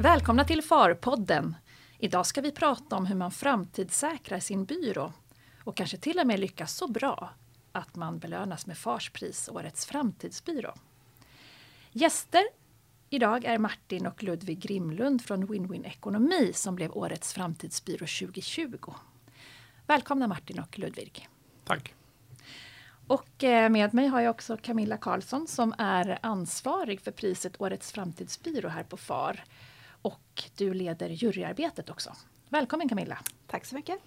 Välkomna till FAR-podden. Idag ska vi prata om hur man framtidssäkrar sin byrå och kanske till och med lyckas så bra att man belönas med FARs pris Årets framtidsbyrå. Gäster idag är Martin och Ludvig Grimlund från Win-Win Ekonomi som blev Årets framtidsbyrå 2020. Välkomna Martin och Ludvig. Tack. Och eh, med mig har jag också Camilla Karlsson som är ansvarig för priset Årets framtidsbyrå här på FAR. Och du leder juryarbetet också. Välkommen Camilla! Tack så mycket!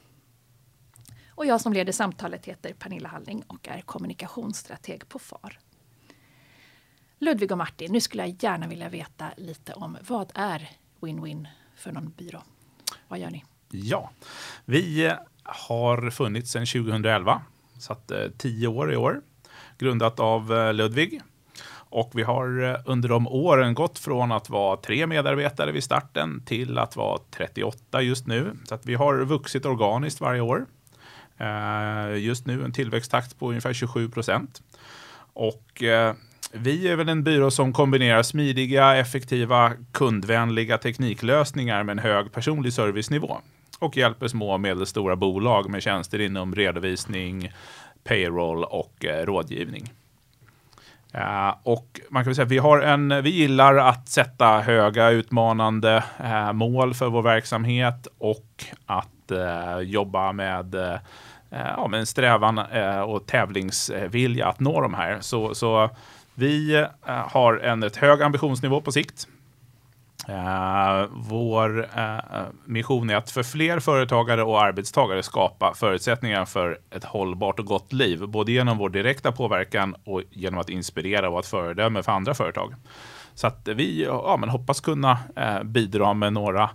Och jag som leder samtalet heter Pernilla Halling och är kommunikationsstrateg på FAR. Ludvig och Martin, nu skulle jag gärna vilja veta lite om vad är Win-Win för någon byrå? Vad gör ni? Ja, vi har funnits sedan 2011, så att, eh, tio år i år, grundat av eh, Ludvig. Och vi har eh, under de åren gått från att vara tre medarbetare vid starten till att vara 38 just nu. Så att vi har vuxit organiskt varje år. Eh, just nu en tillväxttakt på ungefär 27 procent. Och eh, vi är väl en byrå som kombinerar smidiga, effektiva, kundvänliga tekniklösningar med en hög personlig servicenivå och hjälper små och medelstora bolag med tjänster inom redovisning, payroll och rådgivning. Uh, och man kan säga vi, har en, vi gillar att sätta höga utmanande uh, mål för vår verksamhet och att uh, jobba med, ja, men strävan och tävlingsvilja att nå de här. Så, så vi har en ett hög ambitionsnivå på sikt. Uh, vår uh, mission är att för fler företagare och arbetstagare skapa förutsättningar för ett hållbart och gott liv, både genom vår direkta påverkan och genom att inspirera och vara ett föredöme för andra företag. Så att vi ja, men hoppas kunna uh, bidra med några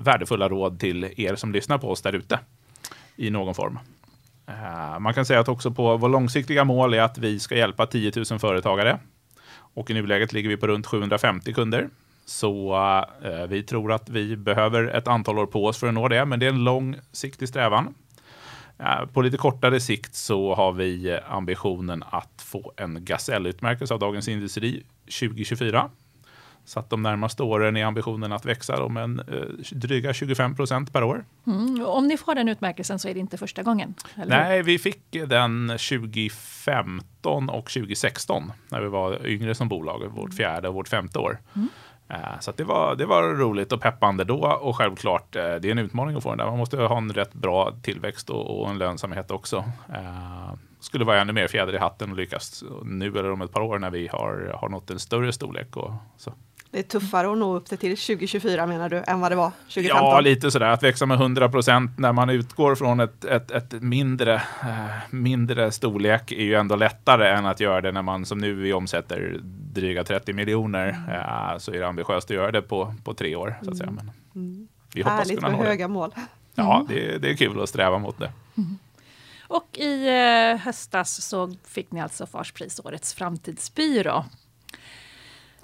värdefulla råd till er som lyssnar på oss där ute i någon form. Man kan säga att också på vår långsiktiga mål är att vi ska hjälpa 10 000 företagare och i nuläget ligger vi på runt 750 kunder så eh, vi tror att vi behöver ett antal år på oss för att nå det, men det är en långsiktig strävan. Eh, på lite kortare sikt så har vi ambitionen att få en Gasellutmärkelse av Dagens Industri 2024. Så att de närmaste åren är ambitionen att växa om en eh, dryga 25 procent per år. Mm, om ni får den utmärkelsen så är det inte första gången? Nej, vi fick den 2015 och 2016 när vi var yngre som bolag, vårt fjärde och vårt femte år. Mm. Eh, så det, var, det var roligt och peppande då och självklart eh, det är en utmaning att få den där. Man måste ha en rätt bra tillväxt och, och en lönsamhet också. Eh, skulle vara ännu mer fjäder i hatten och lyckas nu eller om ett par år när vi har, har nått en större storlek. Och så. Det är tuffare att nå upp det till 2024 menar du, än vad det var 2015? Ja, lite sådär. Att växa med 100 procent när man utgår från ett, ett, ett mindre, eh, mindre storlek är ju ändå lättare än att göra det när man som nu vi omsätter dryga 30 miljoner. Eh, så är det ambitiöst att göra det på, på tre år. Så att säga. Men mm. vi hoppas Härligt kunna med höga det. mål. Ja, mm. det, det är kul att sträva mot det. Mm. Och i eh, höstas så fick ni alltså Farspris Årets framtidsbyrå.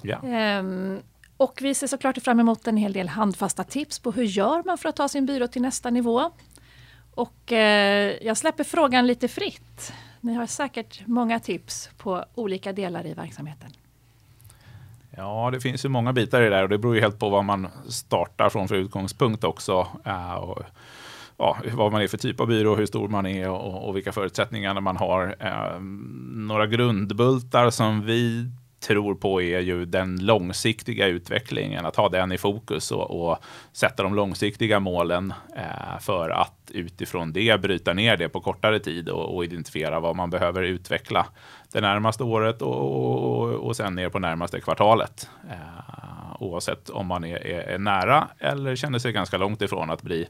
Ja. Um, och vi ser såklart fram emot en hel del handfasta tips på hur gör man för att ta sin byrå till nästa nivå. Och eh, jag släpper frågan lite fritt. Ni har säkert många tips på olika delar i verksamheten. Ja, det finns ju många bitar i det där och det beror ju helt på vad man startar från för utgångspunkt också. Uh, och, ja, vad man är för typ av byrå, hur stor man är och, och vilka förutsättningar man har. Uh, några grundbultar som vi tror på är ju den långsiktiga utvecklingen, att ha den i fokus och, och sätta de långsiktiga målen eh, för att utifrån det bryta ner det på kortare tid och, och identifiera vad man behöver utveckla det närmaste året och, och, och sen ner på närmaste kvartalet. Eh, oavsett om man är, är, är, nära eller känner sig ganska långt ifrån att bli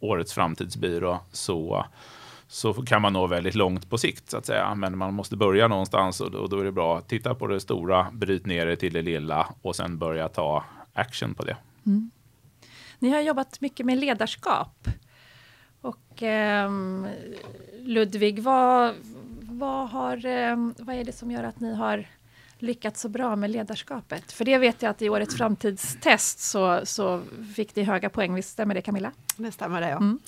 årets framtidsbyrå så så kan man nå väldigt långt på sikt så att säga. Men man måste börja någonstans och då är det bra att titta på det stora, bryt ner det till det lilla och sen börja ta action på det. Mm. Ni har jobbat mycket med ledarskap. Och eh, Ludvig, vad, vad, har, eh, vad är det som gör att ni har lyckats så bra med ledarskapet? För det vet jag att i årets framtidstest så, så fick ni höga poäng. Visst stämmer det Camilla? Det stämmer det ja. Mm.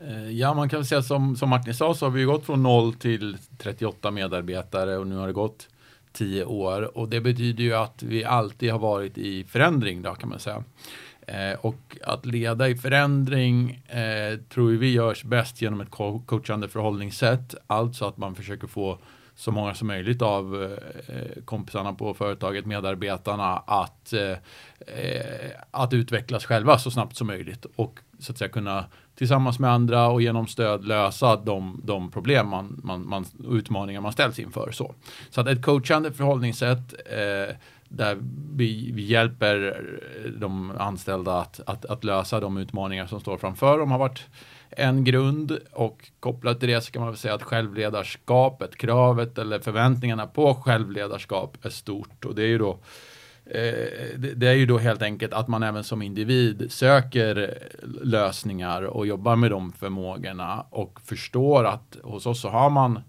Eh, ja, man kan säga som, som Martin sa så har vi gått från 0 till 38 medarbetare och nu har det gått 10 år och det betyder ju att vi alltid har varit i förändring då kan man säga. Eh, och att leda i förändring eh, tror vi görs bäst genom ett coachande förhållningssätt. Alltså att man försöker få så många som möjligt av eh, kompisarna på företaget, medarbetarna, att, eh, att utvecklas själva så snabbt som möjligt och så att säga kunna tillsammans med andra och genom stöd lösa de, de problem man, man, man, utmaningar man ställs inför. Så, så att ett coachande förhållningssätt eh, där vi, vi, hjälper de anställda att, att, att, lösa de utmaningar som står framför dem har varit en grund och kopplat till det så kan man väl säga att självledarskapet, kravet eller förväntningarna på självledarskap är stort och det är ju då eh, det är ju då helt enkelt att man även som individ söker lösningar och jobbar med de förmågorna och förstår att hos oss så har man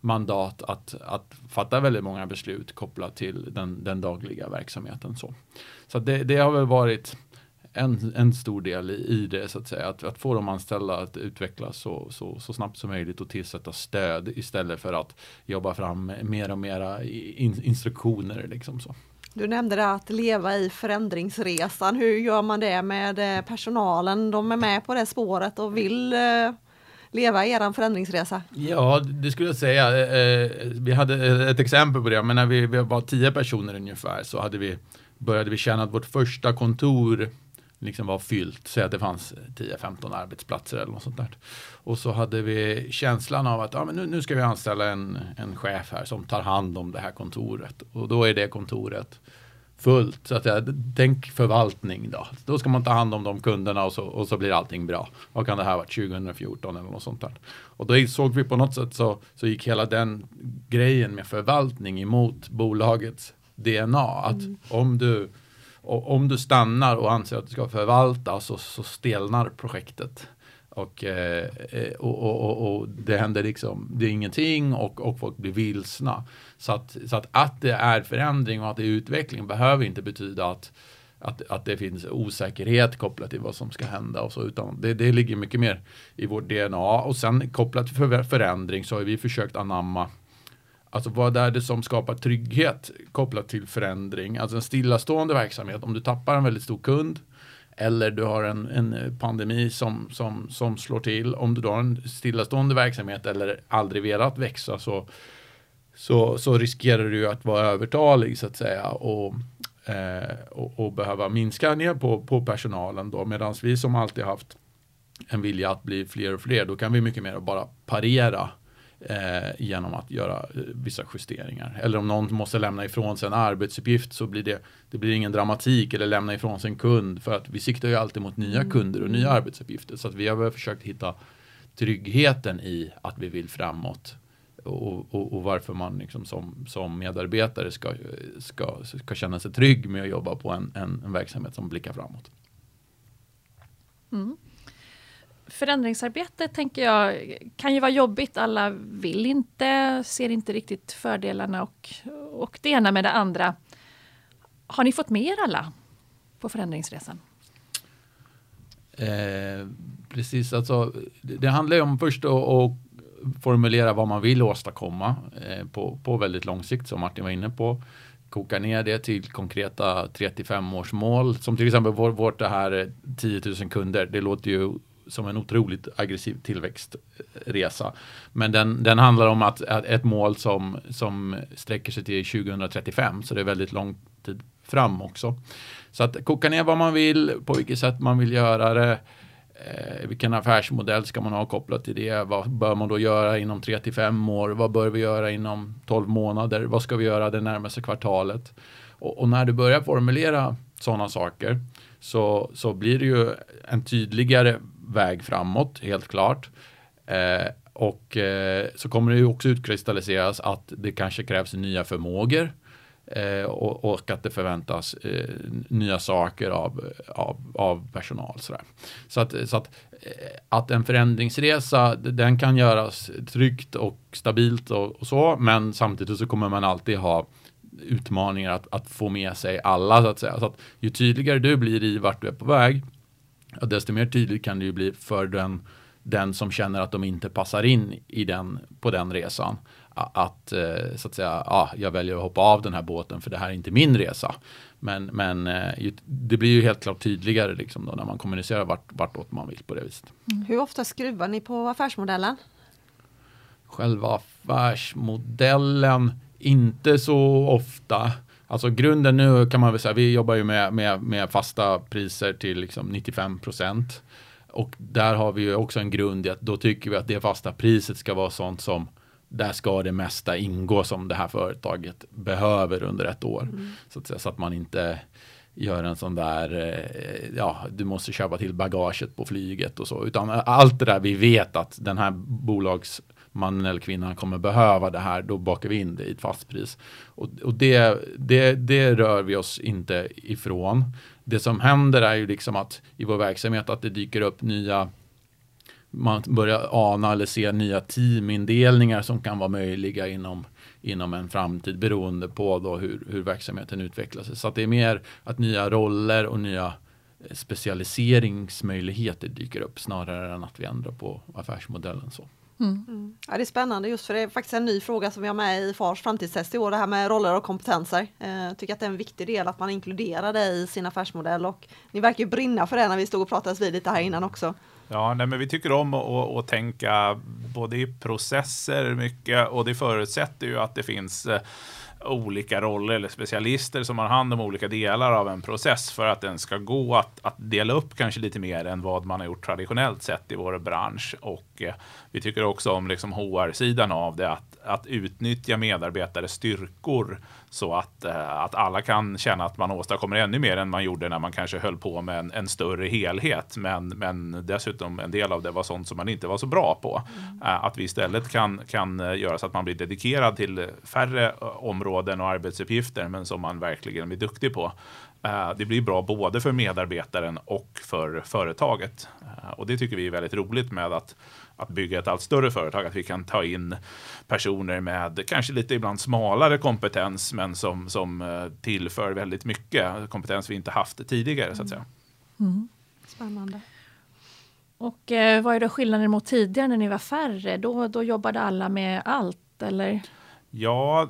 mandat att, att fatta väldigt många beslut kopplat till den, den dagliga verksamheten. Så, så det, det har väl varit en, en stor del i, i det, så att säga. Att, att få de anställda att utvecklas så, så, så snabbt som möjligt och tillsätta stöd istället för att jobba fram mer och mera in, instruktioner. Liksom så. Du nämnde det att leva i förändringsresan. Hur gör man det med eh, personalen? De är med på det spåret och vill eh, leva er förändringsresa? Ja, det skulle jag säga. Eh, vi hade ett exempel på det, men när vi, var tio personer ungefär så hade vi, började vi känna att vårt första kontor liksom var fyllt. Säg att det fanns 10-15 arbetsplatser eller något sånt där. Och så hade vi känslan av att ja, men nu, nu ska vi anställa en, en chef här som tar hand om det här kontoret. Och då är det kontoret fullt. Så att jag, tänk förvaltning då. Då ska man ta hand om de kunderna och så, och så blir allting bra. Vad kan det här vara 2014 eller något sånt där. Och då såg vi på något sätt så, så gick hela den grejen med förvaltning emot bolagets DNA. Att mm. om du om du stannar och anser att du ska förvalta så, så stelnar projektet. Och, eh, eh, och, och, och, och, det händer liksom, det är ingenting och, och folk blir vilsna. Så att, så att, att det är förändring och att det är utveckling behöver inte betyda att, att, att det finns osäkerhet kopplat till vad som ska hända och så, utan det, det ligger mycket mer i vårt DNA. Och sen kopplat till förändring så har vi försökt anamma Alltså vad är det som skapar trygghet kopplat till förändring? Alltså en stillastående verksamhet, om du tappar en väldigt stor kund eller du har en, en pandemi som, som, som slår till. Om du då har en stillastående verksamhet eller aldrig velat växa så, så, så riskerar du att vara övertalig så att säga och, eh, och, och, behöva minska ner på, på personalen då medan vi som alltid haft en vilja att bli fler och fler då kan vi mycket mer bara parera eh, genom att göra eh, vissa justeringar. Eller om någon måste lämna ifrån sig en arbetsuppgift så blir det, det blir ingen dramatik eller lämna ifrån sig en kund för att vi siktar ju alltid mot nya mm. kunder och nya arbetsuppgifter. Så att vi har försökt hitta tryggheten i att vi vill framåt och, och, och, varför man liksom som, som medarbetare ska, ska, ska känna sig trygg med att jobba på en, en, en verksamhet som blickar framåt. Mm förändringsarbete tänker jag kan ju vara jobbigt. Alla vill inte, ser inte riktigt fördelarna och, och det ena med det andra. Har ni fått med er alla på förändringsresan? Eh, precis, alltså det, det handlar ju om först att, formulera vad man vill åstadkomma eh, på, på väldigt lång sikt som Martin var inne på koka ner det till konkreta 3-5 års mål. Som till exempel vår, vårt det här 10 000 kunder. Det låter ju som en otroligt aggressiv tillväxtresa. Men den, den handlar om att, att, ett mål som, som sträcker sig till 2035, så det är väldigt lång tid fram också. Så att koka ner vad man vill, på vilket sätt man vill göra det, eh, vilken affärsmodell ska man ha kopplat till det, vad bör man då göra inom 3 till 5 år, vad bör vi göra inom 12 månader, vad ska vi göra det närmaste kvartalet? Och, och när du börjar formulera sådana saker så, så blir det ju en tydligare väg framåt, helt klart. Eh, och eh, så kommer det ju också utkristalliseras att det kanske krävs nya förmågor eh, och, och, att det förväntas eh, nya saker av, av, av personal. Sådär. Så, att, så att, eh, att en förändringsresa, den kan göras tryggt och stabilt och, och, så, men samtidigt så kommer man alltid ha utmaningar att, att få med sig alla så att säga. Så att ju tydligare du blir i vart du är på väg, ja, desto mer tydligt kan det ju bli för den, den som känner att de inte passar in i den, på den resan. att, eh, så att säga, ja, jag väljer att hoppa av den här båten för det här är inte min resa. Men, men eh, det blir ju helt klart tydligare liksom då när man kommunicerar vart, vartåt man vill på det viset. Mm. Hur ofta skruvar ni på affärsmodellen? Själva affärsmodellen, inte så ofta. Alltså grunden nu kan man väl säga, vi jobbar ju med, med, med fasta priser till liksom 95 procent. Och där har vi ju också en grund i att då tycker vi att det fasta priset ska vara sånt som där ska det mesta ingå som det här företaget behöver under ett år. Mm. Så, att, så att man inte gör en sån där, eh, ja, du måste köpa till bagaget på flyget och så, utan allt det där vi vet att den här mannen eller kvinnan kommer behöva det här, då bakar vi in det i ett fast pris. Och, och det, det, det rör vi oss inte ifrån. Det som händer är ju liksom att i vår verksamhet att det dyker upp nya man börjar ana eller se nya teamindelningar som kan vara möjliga inom, inom en framtid beroende på då hur, hur verksamheten utvecklar sig. Så att det är mer att nya roller och nya eh, specialiseringsmöjligheter dyker upp snarare än att vi ändrar på affärsmodellen. Så. Mm. Mm. Ja, det är spännande just för det är faktiskt en ny fråga som vi har med i FARs framtidstest i år, det här med roller och kompetenser. Jag eh, tycker att det är en viktig del att man inkluderar det i sin affärsmodell och ni verkar ju brinna för det när vi stod och pratades vid lite här innan också. Ja, nej, men vi tycker om att, att tänka både i processer mycket och det förutsätter ju att det finns eh, olika roller eller specialister som har hand om olika delar av en process för att den ska gå att, att dela upp kanske lite mer än vad man har gjort traditionellt sett i vår bransch. Och eh, vi tycker också om liksom HR-sidan av det, att, att utnyttja medarbetares styrkor så att, eh, att alla kan känna att man åstadkommer ännu mer än man gjorde när man kanske höll på med en, en större helhet. Men, men dessutom en del av det var sånt som man inte var så bra på. Mm. Eh, att vi istället kan, kan eh, göra så att man blir dedikerad till färre områden och arbetsuppgifter men som man verkligen blir duktig på. Det blir bra både för medarbetaren och för företaget. Och det tycker vi är väldigt roligt med att att bygga ett allt större företag, att vi kan ta in personer med kanske lite ibland smalare kompetens, men som, som eh, tillför väldigt mycket kompetens vi inte haft tidigare. Så att säga. Mm. Spännande. Och eh, vad är då skillnaden mot tidigare när ni var färre? Då, då jobbade alla med allt, eller? Ja,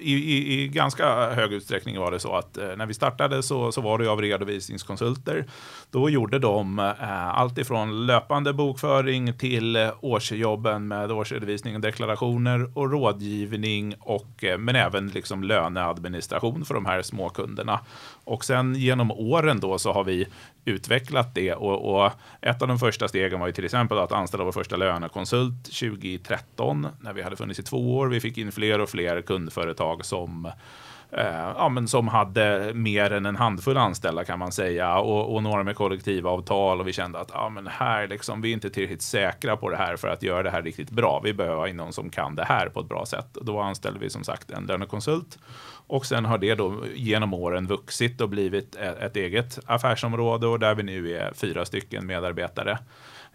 i, i, i, ganska hög utsträckning var det så att eh, när vi startade så, så var det av redovisningskonsulter. Då gjorde de eh, allt ifrån löpande bokföring till eh, årsjobben med årsredovisning och deklarationer och rådgivning och eh, men även liksom löneadministration för de här små kunderna. Och sen genom åren då så har vi utvecklat det och, och, ett av de första stegen var ju till exempel att anställa vår första lönekonsult 2013 när vi hade funnits i två år. Vi fick in fler och fler kundföretag som eh, ja, men som hade mer än en handfull anställda kan man säga. Och, och några med kollektivavtal. Och vi kände att ja, men här liksom, vi är inte tillräckligt säkra på det här för att göra det här riktigt bra. Vi behöver någon som kan det här på ett bra sätt. Då anställde vi som sagt en lönekonsult. Och sen har det då genom åren vuxit och blivit ett eget affärsområde. Och där vi nu är fyra stycken medarbetare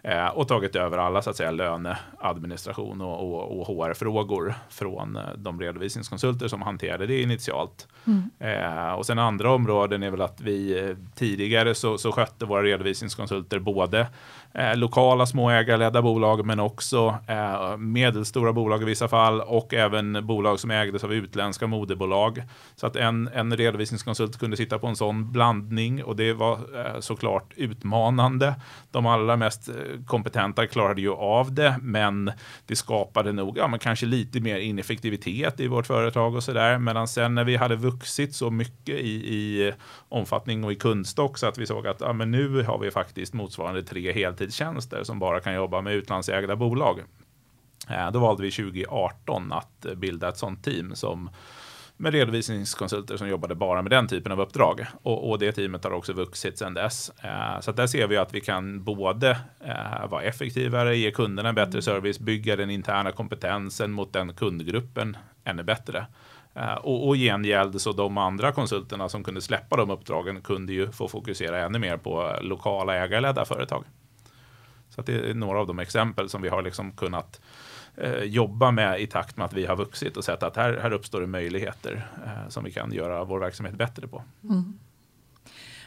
eh, och tagit över alla så att säga löneadministration och, och, och HR-frågor från eh, de redovisningskonsulter som hanterade det initialt. Mm. Eh, och sen andra områden är väl att vi eh, tidigare så, så skötte våra redovisningskonsulter både eh, lokala småägarledda bolag men också eh, medelstora bolag i vissa fall och även bolag som ägdes av utländska moderbolag. Så att en, en redovisningskonsult kunde sitta på en sån blandning och det var eh, såklart utmanande. De allra mest eh, kompetenta klarade ju av det men det skapade nog ja, men kanske lite mer ineffektivitet i vårt företag och sådär. Medan sen när vi hade vuxit så mycket i, i eh, omfattning och i kundstock så att vi såg att ja, men nu har vi faktiskt motsvarande tre heltid heltidstjänster som bara kan jobba med utlandsägda bolag. Eh, då valde vi 2018 att bilda ett sånt team som med redovisningskonsulter som jobbade bara med den typen av uppdrag. Och, och det teamet har också vuxit sedan dess. Eh, så där ser vi att vi kan både eh, vara effektivare, ge kunderna en bättre service, bygga den interna kompetensen mot den kundgruppen ännu bättre. Eh, och, och gengäld så de andra konsulterna som kunde släppa de uppdragen kunde ju få fokusera ännu mer på lokala ägarledda företag. Så det är några av de exempel som vi har liksom kunnat eh, jobba med i takt med att vi har vuxit och sett att här, här uppstår det möjligheter eh, som vi kan göra vår verksamhet bättre på. Mm.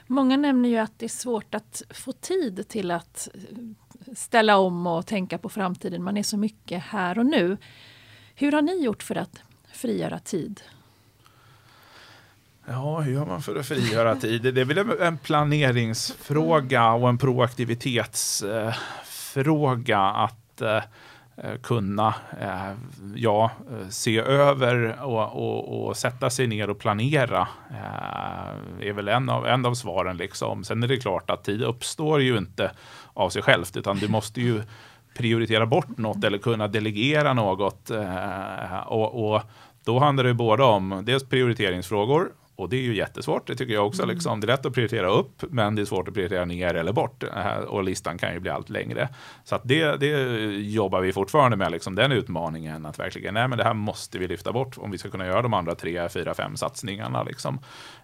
Många nämner ju att det är svårt att få tid till att eh, ställa om och tänka på framtiden. Man är så mycket här och nu. Hur har ni gjort för att frigöra tid? Ja, hur gör man för att frigöra tid? Det är väl en planeringsfråga och en proaktivitetsfråga eh, att eh, kunna eh, ja, se över och, och, och, sätta sig ner och planera. Det är väl en av, en av svaren. Liksom. Sen är det klart att tid uppstår ju inte av sig självt, utan du måste ju prioritera bort något eller kunna delegera något. och, och då handlar det både om dels prioriteringsfrågor och det är ju jättesvårt, det tycker jag också. Mm. Liksom. Det är lätt att prioritera upp, men det är svårt att prioritera ner eller bort. Eh, och listan kan ju bli allt längre. Så det, det jobbar vi fortfarande med, liksom, den utmaningen. Att verkligen, nej men det här måste vi lyfta bort om vi ska kunna göra de andra tre, fyra, fem satsningarna. Liksom.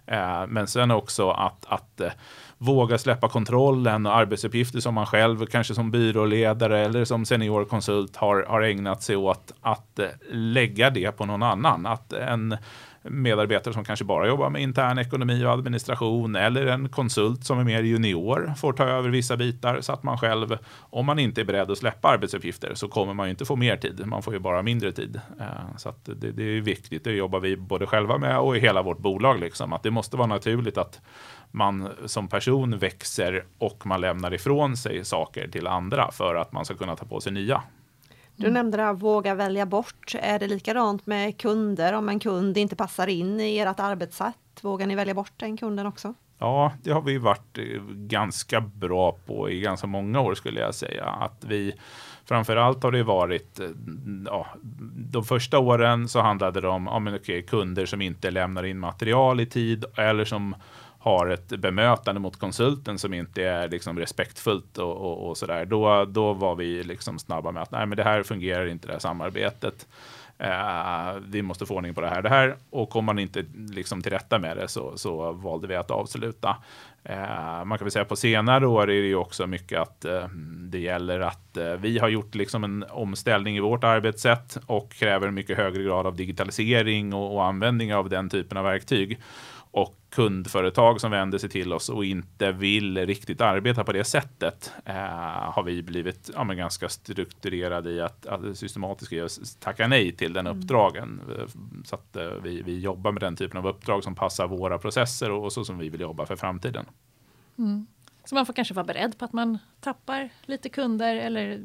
Eh, men sen också att, att eh, våga släppa kontrollen och arbetsuppgifter som man själv, kanske som byråledare eller som seniorkonsult har, har ägnat sig åt, att lägga det på någon annan. Att en medarbetare som kanske bara jobbar med intern ekonomi och administration eller en konsult som är mer junior får ta över vissa bitar så att man själv, om man inte är beredd att släppa arbetsuppgifter så kommer man ju inte få mer tid. Man får ju bara mindre tid. Eh, så att det, det är viktigt. Det jobbar vi både själva med och i hela vårt bolag. Liksom. Att det måste vara naturligt att man som person växer och man lämnar ifrån sig saker till andra för att man ska kunna ta på sig nya. Du mm. nämnde det här, våga välja bort. Är det likadant med kunder? Om en kund inte passar in i ert arbetssätt, vågar ni välja bort den kunden också? Ja, det har vi varit eh, ganska bra på i ganska många år skulle jag säga. Att vi Framförallt har det varit, eh, ja, de första åren så handlade det om ja, men okej, kunder som inte lämnar in material i tid eller som har ett bemötande mot konsulten som inte är liksom respektfullt och, och, och sådär, då, då var vi liksom snabba med att nej, men det här fungerar inte, det här samarbetet. Eh, vi måste få ordning på det här, det här. Och kom man inte liksom till rätta med det så, så valde vi att avsluta. Eh, man kan väl säga på senare år är det ju också mycket att eh, det gäller att eh, vi har gjort liksom en omställning i vårt arbetssätt och kräver mycket högre grad av digitalisering och, och användning av den typen av verktyg och kundföretag som vänder sig till oss och inte vill riktigt arbeta på det sättet eh, har vi blivit ja, ganska strukturerade i att, att systematiskt tacka nej till den mm. uppdragen. Så att eh, vi, vi jobbar med den typen av uppdrag som passar våra processer och, och så som vi vill jobba för framtiden. Mm. Så man får kanske vara beredd på att man tappar lite kunder eller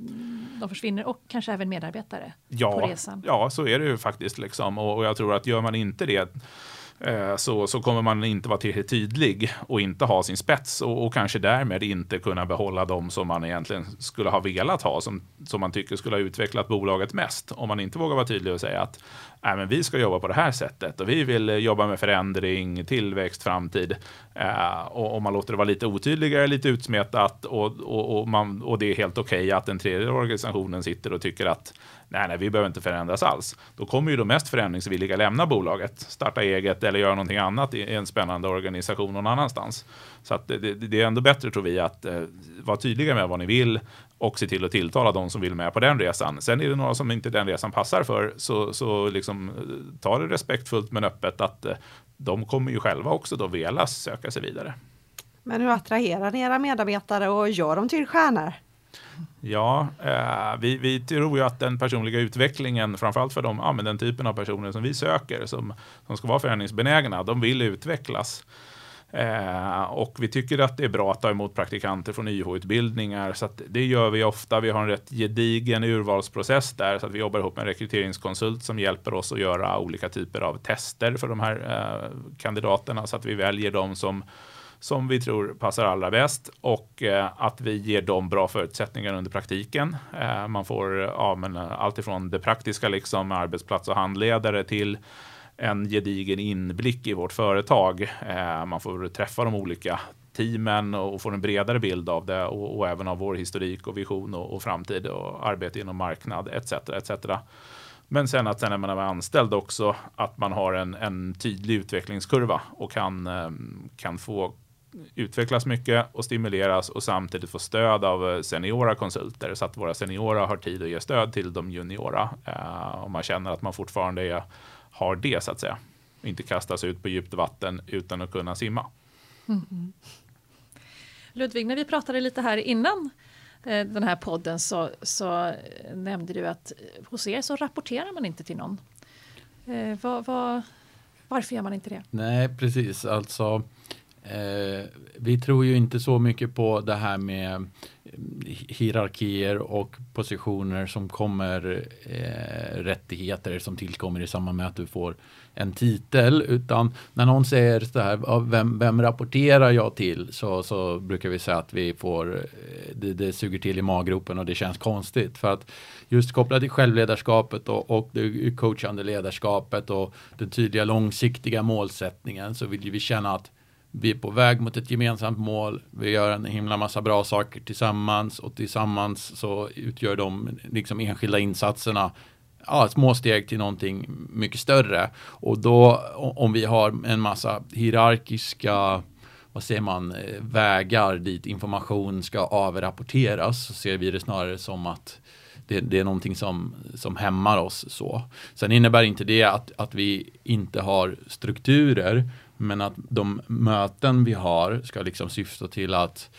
de försvinner och kanske även medarbetare ja, på resan. Ja, så är det ju faktiskt. Liksom. Och, och jag tror att gör man inte det Eh, så, så kommer man inte vara tillräckligt tydlig och inte ha sin spets och, och, kanske därmed inte kunna behålla dem som man egentligen skulle ha velat ha, som, som man tycker skulle ha utvecklat bolaget mest. Om man inte vågar vara tydlig och säga att äh, men vi ska jobba på det här sättet och vi vill eh, jobba med förändring, tillväxt, framtid. Eh, och om man låter det vara lite otydligare, lite utsmetat och, och, och, man, och det är helt okej okay att den tredje organisationen sitter och tycker att nej, nej, vi behöver inte förändras alls. Då kommer ju de mest förändringsvilliga lämna bolaget, starta eget eller göra någonting annat i en spännande organisation någon annanstans. Så att det, det, det är ändå bättre tror vi att eh, vara tydliga med vad ni vill och se till att tilltala de som vill med på den resan. Sen är det några som inte den resan passar för, så, så liksom, eh, ta det respektfullt men öppet att eh, de kommer ju själva också då vilja söka sig vidare. Men hur attraherar ni era medarbetare och gör dem till stjärnor? Ja, eh, vi, vi tror ju att den personliga utvecklingen, framförallt för de, ja, men den typen av personer som vi söker, som, som ska vara förändringsbenägna, de vill utvecklas. Eh, och vi tycker att det är bra att ta emot praktikanter från YH-utbildningar, så det gör vi ofta. Vi har en rätt gedigen urvalsprocess där, så att vi jobbar ihop med en rekryteringskonsult som hjälper oss att göra olika typer av tester för de här eh, kandidaterna, så att vi väljer dem som som vi tror passar allra bäst och eh, att vi ger dem bra förutsättningar under praktiken. Eh, man får ja, men, eh, allt ifrån det praktiska, liksom arbetsplats och handledare till en gedigen inblick i vårt företag. Eh, man får träffa de olika teamen och får en bredare bild av det och, och även av vår historik och vision och, och, framtid och arbete inom marknad etc. etc. Men sen att sen när man är anställd också att man har en, en tydlig utvecklingskurva och kan, eh, kan få utvecklas mycket och stimuleras och samtidigt få stöd av eh, seniora konsulter så att våra seniora har tid att ge stöd till de juniora. Eh, om man känner att man fortfarande är, har det så att säga. Inte kastas ut på djupt vatten utan att kunna simma. Mm. Ludvig, när vi pratade lite här innan eh, den här podden så, så nämnde du att hos er så rapporterar man inte till någon. Eh, vad, vad, varför gör man inte det? Nej, precis. Alltså, eh, vi tror ju inte så mycket på det här med Eh, hierarkier och positioner som kommer eh, rättigheter som tillkommer i samband med att du får en titel utan när någon säger så här, vem, vem rapporterar jag till? Så, så brukar vi säga att vi får, eh, det, det suger till i maggropen och det känns konstigt för att just kopplat till självledarskapet och, och det coachande ledarskapet och den tydliga långsiktiga målsättningen så vill vi känna att vi är på väg mot ett gemensamt mål. Vi gör en himla massa bra saker tillsammans och tillsammans så utgör de liksom enskilda insatserna ja, små steg till någonting mycket större. Och då om vi har en massa hierarkiska vad säger man, eh, vägar dit information ska avrapporteras så ser vi det snarare som att det, det, är någonting som, som hämmar oss så. Sen innebär inte det att, att vi inte har strukturer men att de möten vi har ska liksom syfta till att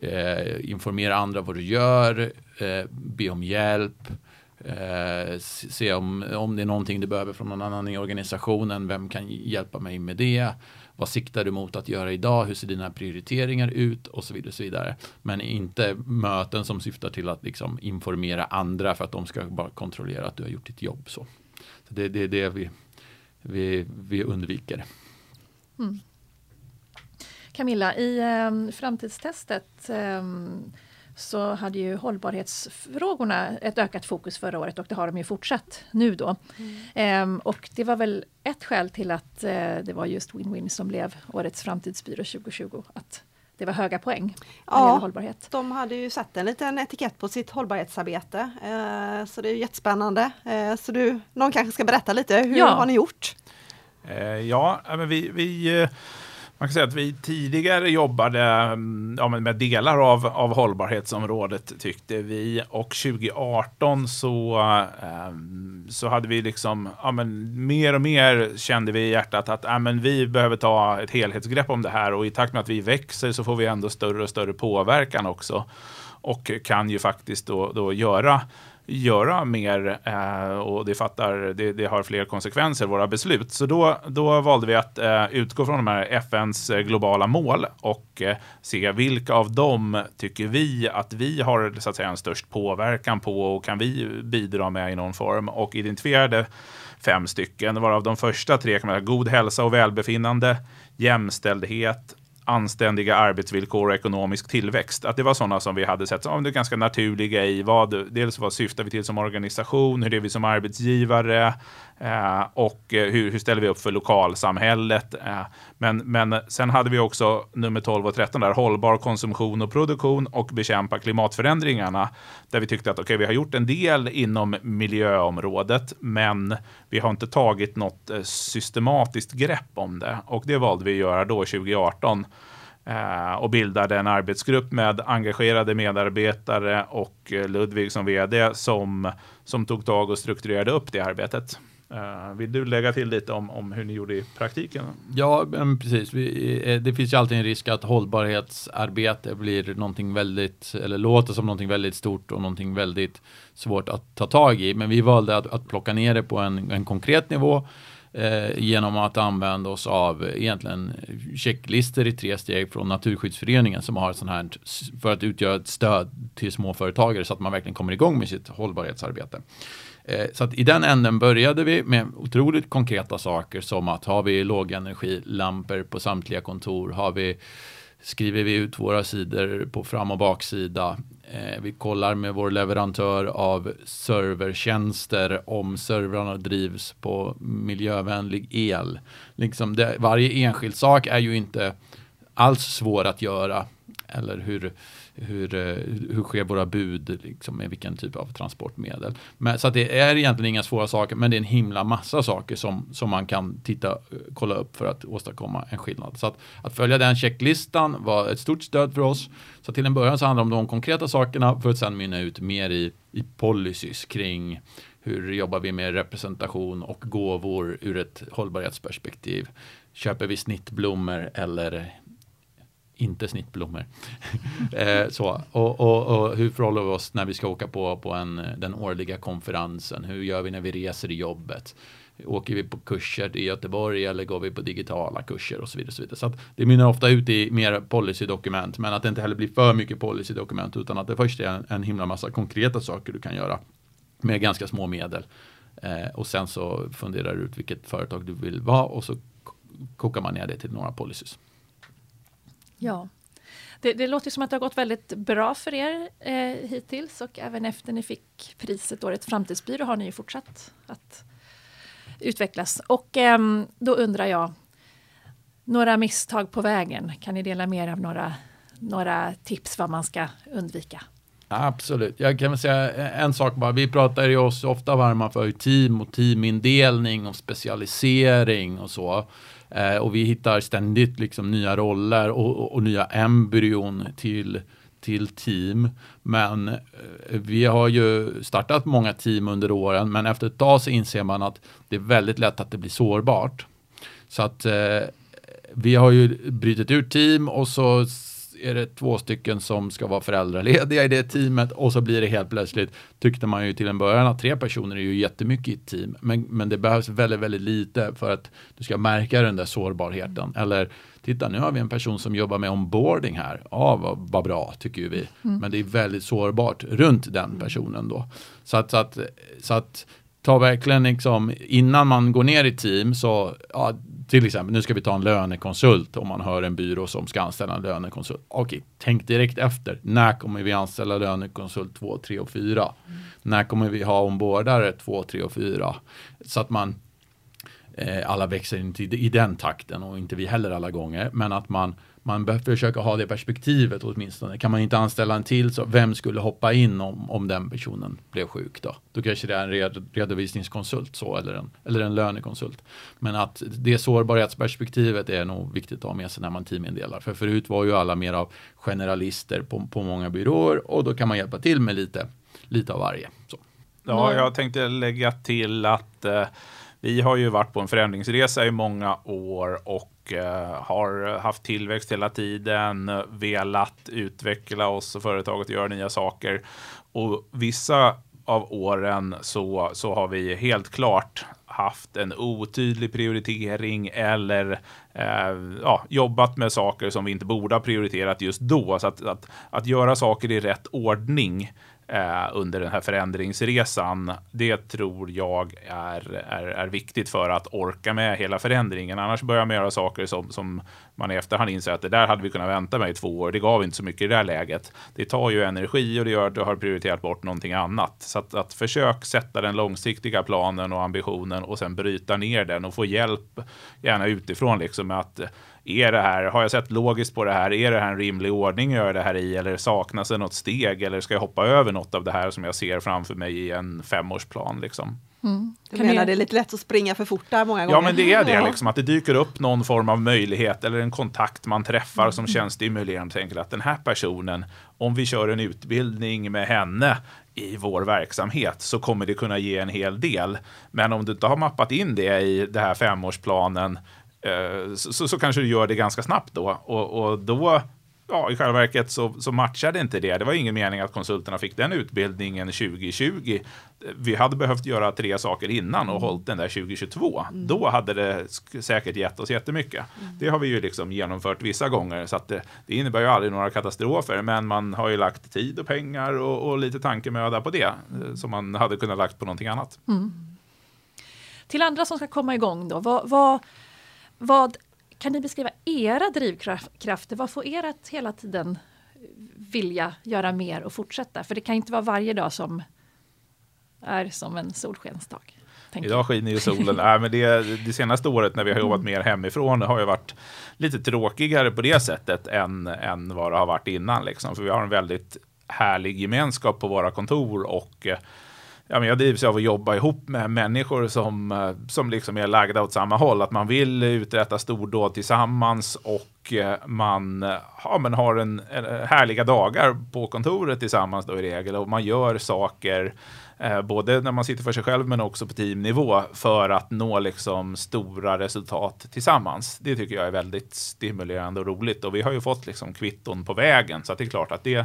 eh, informera andra vad du gör, eh, be om hjälp, eh, se om, om det är någonting du behöver från någon annan i organisationen, vem kan hjälpa mig med det? Vad siktar du mot att göra idag? Hur ser dina prioriteringar ut? Och så vidare. Och så vidare. Men inte möten som syftar till att liksom informera andra för att de ska bara kontrollera att du har gjort ditt jobb. Så, så det, det är det vi, vi, vi undviker. Mm. Camilla, i eh, framtidstestet eh, så hade ju hållbarhetsfrågorna ett ökat fokus förra året och det har de ju fortsatt nu då. Mm. Eh, och det var väl ett skäl till att eh, det var just Win-Win som blev Årets framtidsbyrå 2020. Att det var höga poäng ja, hållbarhet. De hade ju satt en liten etikett på sitt hållbarhetsarbete. Eh, så det är jättespännande. Eh, så du, någon kanske ska berätta lite, hur ja. har ni gjort? Eh, ja, men vi, vi eh, man kan säga att vi tidigare jobbade mm, ja, med delar av, av hållbarhetsområdet tyckte vi. Och 2018 så, ehm, så hade vi liksom ja, men mer och mer kände vi i hjärtat att ja, men vi behöver ta ett helhetsgrepp om det här. Och i takt med att vi växer så får vi ändå större och större påverkan också. Och kan ju faktiskt då, då göra göra mer eh, och det, fattar, det, det, har fler konsekvenser, våra beslut. Så då, då valde vi att eh, utgå från de här FNs eh, globala mål och eh, se vilka av dem tycker vi att vi har så att säga, en störst påverkan på och kan vi bidra med i någon form och identifierade fem stycken, varav de första tre kan vara god hälsa och välbefinnande, jämställdhet, anständiga arbetsvillkor och ekonomisk tillväxt. Att det var sådana som vi hade sett som ganska naturliga i vad, dels vad syftar vi till som organisation, hur är vi som arbetsgivare, Eh, och eh, hur, hur, ställer vi upp för lokalsamhället? Eh, men, men sen hade vi också nummer 12 och 13 där, hållbar konsumtion och produktion och bekämpa klimatförändringarna. Där vi tyckte att okay, vi har gjort en del inom miljöområdet, men vi har inte tagit något eh, systematiskt grepp om det. Och det valde vi att göra då 2018 eh, och bildade en arbetsgrupp med engagerade medarbetare och Ludvig som vd som, som tog tag och strukturerade upp det arbetet. Eh, vill du lägga till lite om, om hur ni gjorde i praktiken? Ja, men precis. Vi, eh, det finns ju alltid en risk att hållbarhetsarbete blir någonting väldigt, eller låter som någonting väldigt stort och någonting väldigt svårt att ta tag i. Men vi valde att, att plocka ner det på en, en konkret nivå eh, genom att använda oss av egentligen checklistor i tre steg från Naturskyddsföreningen som har sån här för att utgöra ett stöd till småföretagare så att man verkligen kommer igång med sitt hållbarhetsarbete. Eh, så att i den änden började vi med otroligt konkreta saker som att har vi lågenergilampor på samtliga kontor, har vi skriver vi ut våra sidor på fram och baksida. Eh, vi kollar med vår leverantör av servertjänster om servrarna drivs på miljövänlig el. Liksom det, varje enskild sak är ju inte alls svår att göra. Eller hur, hur, eh, hur sker våra bud liksom, med vilken typ av transportmedel. Men, så det är egentligen inga svåra saker, men det är en himla massa saker som, som man kan titta, eh, kolla upp för att åstadkomma en skillnad. Så att, att följa den checklistan var ett stort stöd för oss. Så till en början så handlar det om de konkreta sakerna för att sen mynna ut mer i, i policies kring hur jobbar vi med representation och gåvor ur ett hållbarhetsperspektiv? Köper vi snittblommor eller inte snittblommor. eh, så. Och, och, och, hur förhåller vi oss när vi ska åka på, på en, eh, den årliga konferensen? Hur gör vi när vi reser i jobbet? Åker vi på kurser i Göteborg eller går vi på digitala kurser och så vidare. Så, vidare. så det mynnar ofta ut i mer policydokument men att det inte heller blir för mycket policydokument utan att det först är en, en himla massa konkreta saker du kan göra med ganska små medel. Eh, och sen så funderar du ut vilket företag du vill vara och så kokar man ner det till några policies. Ja, det, det, låter som att det har gått väldigt bra för er eh, hittills och även efter ni fick priset Årets framtidsbyrå har ni ju fortsatt att utvecklas. Och eh, då undrar jag, några misstag på vägen? Kan ni dela med er av några, några tips vad man ska undvika? Absolut. Jag kan väl säga eh, en sak bara. Vi pratar ju oss ofta varma för team och teamindelning och specialisering och så. Eh, och vi hittar ständigt liksom nya roller och, och, och nya embryon till, till team. Men eh, vi har ju startat många team under åren, men efter ett tag så inser man att det är väldigt lätt att det blir sårbart. Så att eh, vi har ju brutit ut team och så är det två stycken som ska vara föräldralediga i det teamet och så blir det helt plötsligt, tyckte man ju till en början att tre personer är ju jättemycket i ett team, men, men det behövs väldigt, väldigt lite för att du ska märka den där sårbarheten. Eller titta, nu har vi en person som jobbar med onboarding här. Ja, vad, vad bra, tycker vi. Mm. Men det är väldigt sårbart runt den personen då. Så att, så att, så att ta verkligen liksom, innan man går ner i team så, ja, till exempel, nu ska vi ta en lönekonsult om man hör en byrå som ska anställa en lönekonsult. Okej, tänk direkt efter. När kommer vi anställa lönekonsult 2, 3 och 4? Mm. När kommer vi ha ombordare 2, 3 och 4? Så att man eh, alla växer inte i, i den takten och inte vi heller alla gånger. Men att man man bör försöka ha det perspektivet åtminstone. Kan man inte anställa en till, så vem skulle hoppa in om, om den personen blev sjuk då? Då kanske det är en red, redovisningskonsult så, eller, en, eller en lönekonsult. Men att det sårbarhetsperspektivet är nog viktigt att ha med sig när man teamindelar. För förut var ju alla mer av generalister på, på många byråer och då kan man hjälpa till med lite, lite av varje. Så. Ja, jag tänkte lägga till att eh, vi har ju varit på en förändringsresa i många år och Eh, har haft tillväxt hela tiden, velat utveckla oss och företaget och göra nya saker. Och vissa av åren så, så har vi helt klart haft en otydlig prioritering eller eh, ja, jobbat med saker som vi inte borde ha prioriterat just då. Så att, att, att göra saker i rätt ordning eh, under den här förändringsresan. Det tror jag är, är, är viktigt för att orka med hela förändringen. Annars börjar man göra saker som, som man i efterhand inser att det där hade vi kunnat vänta med i två år. Det gav inte så mycket i det här läget. Det tar ju energi och det gör att du har prioriterat bort någonting annat. Så att, att försök sätta den långsiktiga planen och ambitionen och sen bryta ner den och få hjälp, gärna utifrån, liksom med att är det här, har jag sett logiskt på det här? Är det här en rimlig ordning att göra det här i? Eller saknas det något steg? Eller ska jag hoppa över något av det här som jag ser framför mig i en femårsplan? Liksom? Mm. Du menar jag... det är lite lätt att springa för fort där många gånger? Ja, men det är det. Liksom, att det dyker upp någon form av möjlighet eller en kontakt man träffar som mm. känns stimulerande. Tänker att den här personen, om vi kör en utbildning med henne i vår verksamhet så kommer det kunna ge en hel del. Men om du inte har mappat in det i den här femårsplanen Eh, så, så, så, kanske du gör det ganska snabbt då. Och, och då, ja, i själva verket så, så matchade inte det. Det var ingen mening att konsulterna fick den utbildningen 2020. Vi hade behövt göra tre saker innan och hållit den där 2022. Mm. Då hade det säkert gett oss jättemycket. Mm. Det har vi ju liksom genomfört vissa gånger, så att det, det, innebär ju aldrig några katastrofer, men man har ju lagt tid och pengar och, och lite tankemöda på det, eh, som man hade kunnat lagt på någonting annat. Mm. Till andra som ska komma igång då, vad, vad vad, kan ni beskriva era drivkrafter? Vad får er att hela tiden vilja göra mer och fortsätta? För det kan inte vara varje dag som är som en solskensdag. Idag skiner ju solen. äh, men det, det senaste året när vi har jobbat mm. mer hemifrån har ju varit lite tråkigare på det sättet än, än vad det har varit innan. Liksom. För vi har en väldigt härlig gemenskap på våra kontor och ja, men jag drivs av att jobba ihop med människor som, eh, som liksom är lagda åt samma håll. Att man vill uträtta stordåd tillsammans och eh, man eh, ja, men har en, en, härliga dagar på kontoret tillsammans då i regel och man gör saker Eh, både när man sitter för sig själv men också på teamnivå för att nå liksom stora resultat tillsammans. Det tycker jag är väldigt stimulerande och roligt och vi har ju fått liksom kvitton på vägen så att det är klart att det,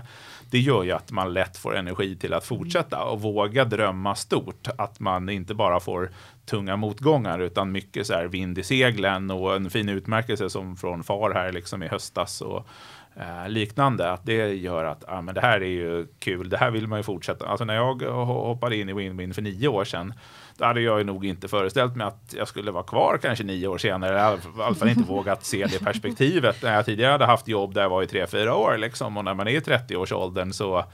det gör ju att man lätt får energi till att fortsätta och våga drömma stort. Att man inte bara får tunga motgångar utan mycket så här vind i seglen och en fin utmärkelse som från FAR här liksom i höstas och eh, liknande. Att det gör att ah, men det här är ju kul, det här vill man ju fortsätta. Alltså när jag hoppade in i WinWin för nio år sedan, då hade jag nog inte föreställt mig att jag skulle vara kvar kanske nio år senare. I alla fall inte vågat se det perspektivet. När jag tidigare hade haft jobb där jag var i tre, fyra år liksom. Och när man är i 30-årsåldern så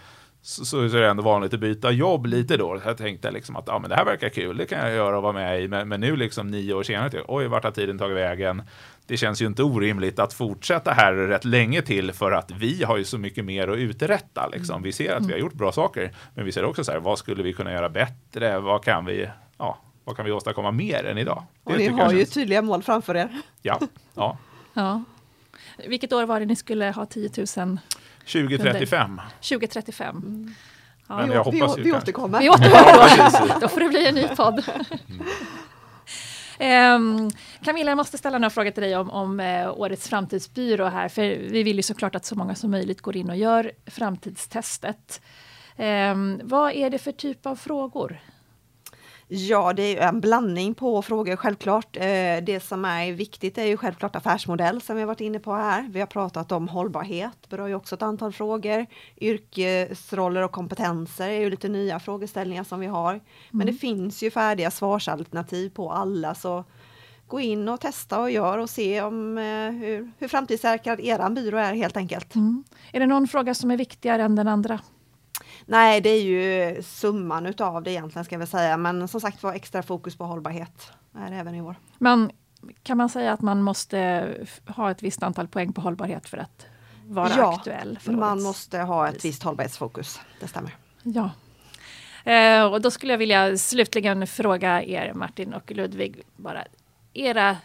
så, så, är det ändå vanligt att byta jobb lite då. Jag tänkte liksom att ja, men det här verkar kul, det kan jag göra och vara med i. Men, men nu liksom nio år senare, oj, vart har tiden tagit vägen? Det känns ju inte orimligt att fortsätta här rätt länge till för att vi har ju så mycket mer att uträtta. Liksom. Vi ser att vi har gjort bra saker, men vi ser också så här, vad skulle vi kunna göra bättre? Vad kan vi, ja, vad kan vi åstadkomma mer än idag? Det och ni har ju känns... tydliga mål framför er. Ja, ja. ja. Vilket år var det ni skulle ha 10 000 2035. 2035. Mm. Ja. Men jag vi, hoppas vi, vi återkommer. Vi återkommer. Då får det bli en ny podd. Um, Camilla, jag måste ställa några frågor till dig om, om uh, årets framtidsbyrå här, för vi vill ju såklart att så många som möjligt går in och gör framtidstestet. Um, vad är det för typ av frågor? Ja, det är en blandning på frågor självklart. Eh, det som är viktigt är ju självklart affärsmodell som vi har varit inne på här. Vi har pratat om hållbarhet, berör ju också ett antal frågor. Yrkesroller och kompetenser är ju lite nya frågeställningar som vi har. Men mm. det finns ju färdiga svarsalternativ på alla så gå in och testa och gör och se om eh, hur, hur framtidssäkrad eran byrå är helt enkelt. Mm. Är det någon fråga som är viktigare än den andra? Nej, det är ju summan utav det egentligen ska vi säga. Men som sagt var extra fokus på hållbarhet är det även i år. Men kan man säga att man måste ha ett visst antal poäng på hållbarhet för att vara ja, aktuell? Ja, man måste ha ett visst hållbarhetsfokus. Det stämmer. Ja. Eh, och då skulle jag vilja slutligen fråga er Martin och Ludvig bara era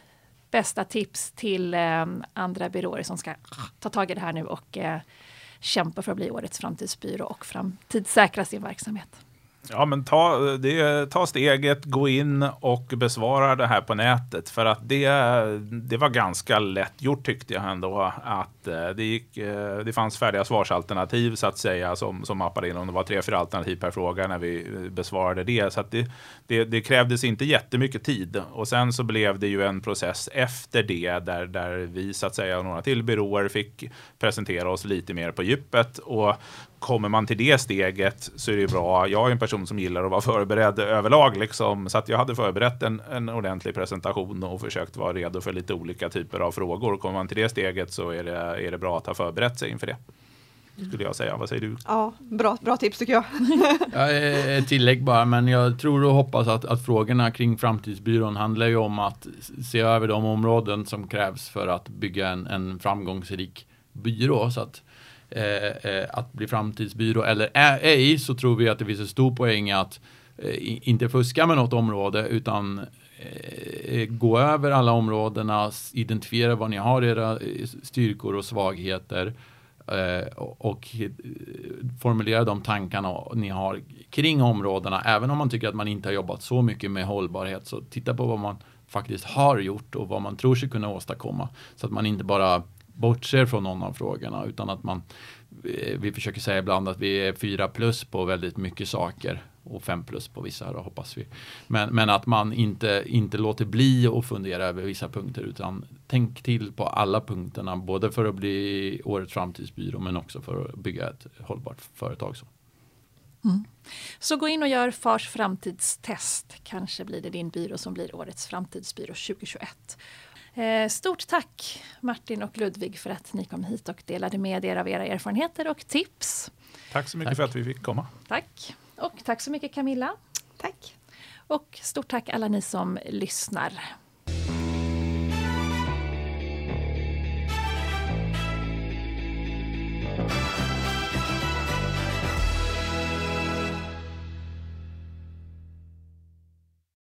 bästa tips till eh, andra byråer som ska ta tag i det här nu och eh, kämpa för att bli årets framtidsbyrå och framtidssäkra sin verksamhet. Ja, men ta, det, ta steget, gå in och besvara det här på nätet. För att det, det var ganska lätt gjort tyckte jag ändå. Att eh, det, gick, eh, det fanns färdiga svarsalternativ så att säga som, som mappade in om det var tre, fyra alternativ per fråga när vi eh, besvarade det. Så att det, det, det krävdes inte jättemycket tid. Och sen så blev det ju en process efter det där, där vi så att säga och några till byråer fick presentera oss lite mer på djupet. Och kommer man till det steget så är det bra. Jag är en person som gillar att vara förberedd överlag, liksom, så att jag hade förberett en, en ordentlig presentation och försökt vara redo för lite olika typer av frågor. Kommer man till det steget så är det, är det bra att ha förberett sig inför det. Skulle jag säga. Vad säger du? Ja, bra, bra tips tycker jag. ja, ett tillägg bara, men jag tror och hoppas att, att frågorna kring framtidsbyrån handlar ju om att se över de områden som krävs för att bygga en, en framgångsrik byrå. Så att Eh, eh, Eh, eh, att bli framtidsbyrå eller ej så tror vi att det finns en stor poäng att eh, inte fuska med något område utan eh, gå över alla områdena, identifiera vad ni har era styrkor och svagheter och formulera de tankarna ni har kring områdena. Även om man tycker att man inte har jobbat så mycket med hållbarhet så titta på vad man faktiskt har gjort och vad man tror sig kunna åstadkomma. Så att man inte bara bortser från någon av frågorna utan att man eh, vi försöker säga ibland att vi är fyra plus på väldigt mycket saker och fem plus på vissa då, hoppas vi. Men, men att man inte, inte låter bli att fundera över vissa punkter utan tänk till på alla punkterna både för att bli årets framtidsbyrå men också för att bygga ett hållbart företag. Så. Mm. Så gå in och gör Fars framtidstest. Kanske blir det din byrå som blir årets framtidsbyrå 2021. Eh, stort tack Martin och Ludvig för att ni kom hit och delade med er av era erfarenheter och tips. Tack så mycket tack. för att vi fick komma. Tack. Och tack så mycket Camilla. Tack. Och stort tack alla ni som lyssnar.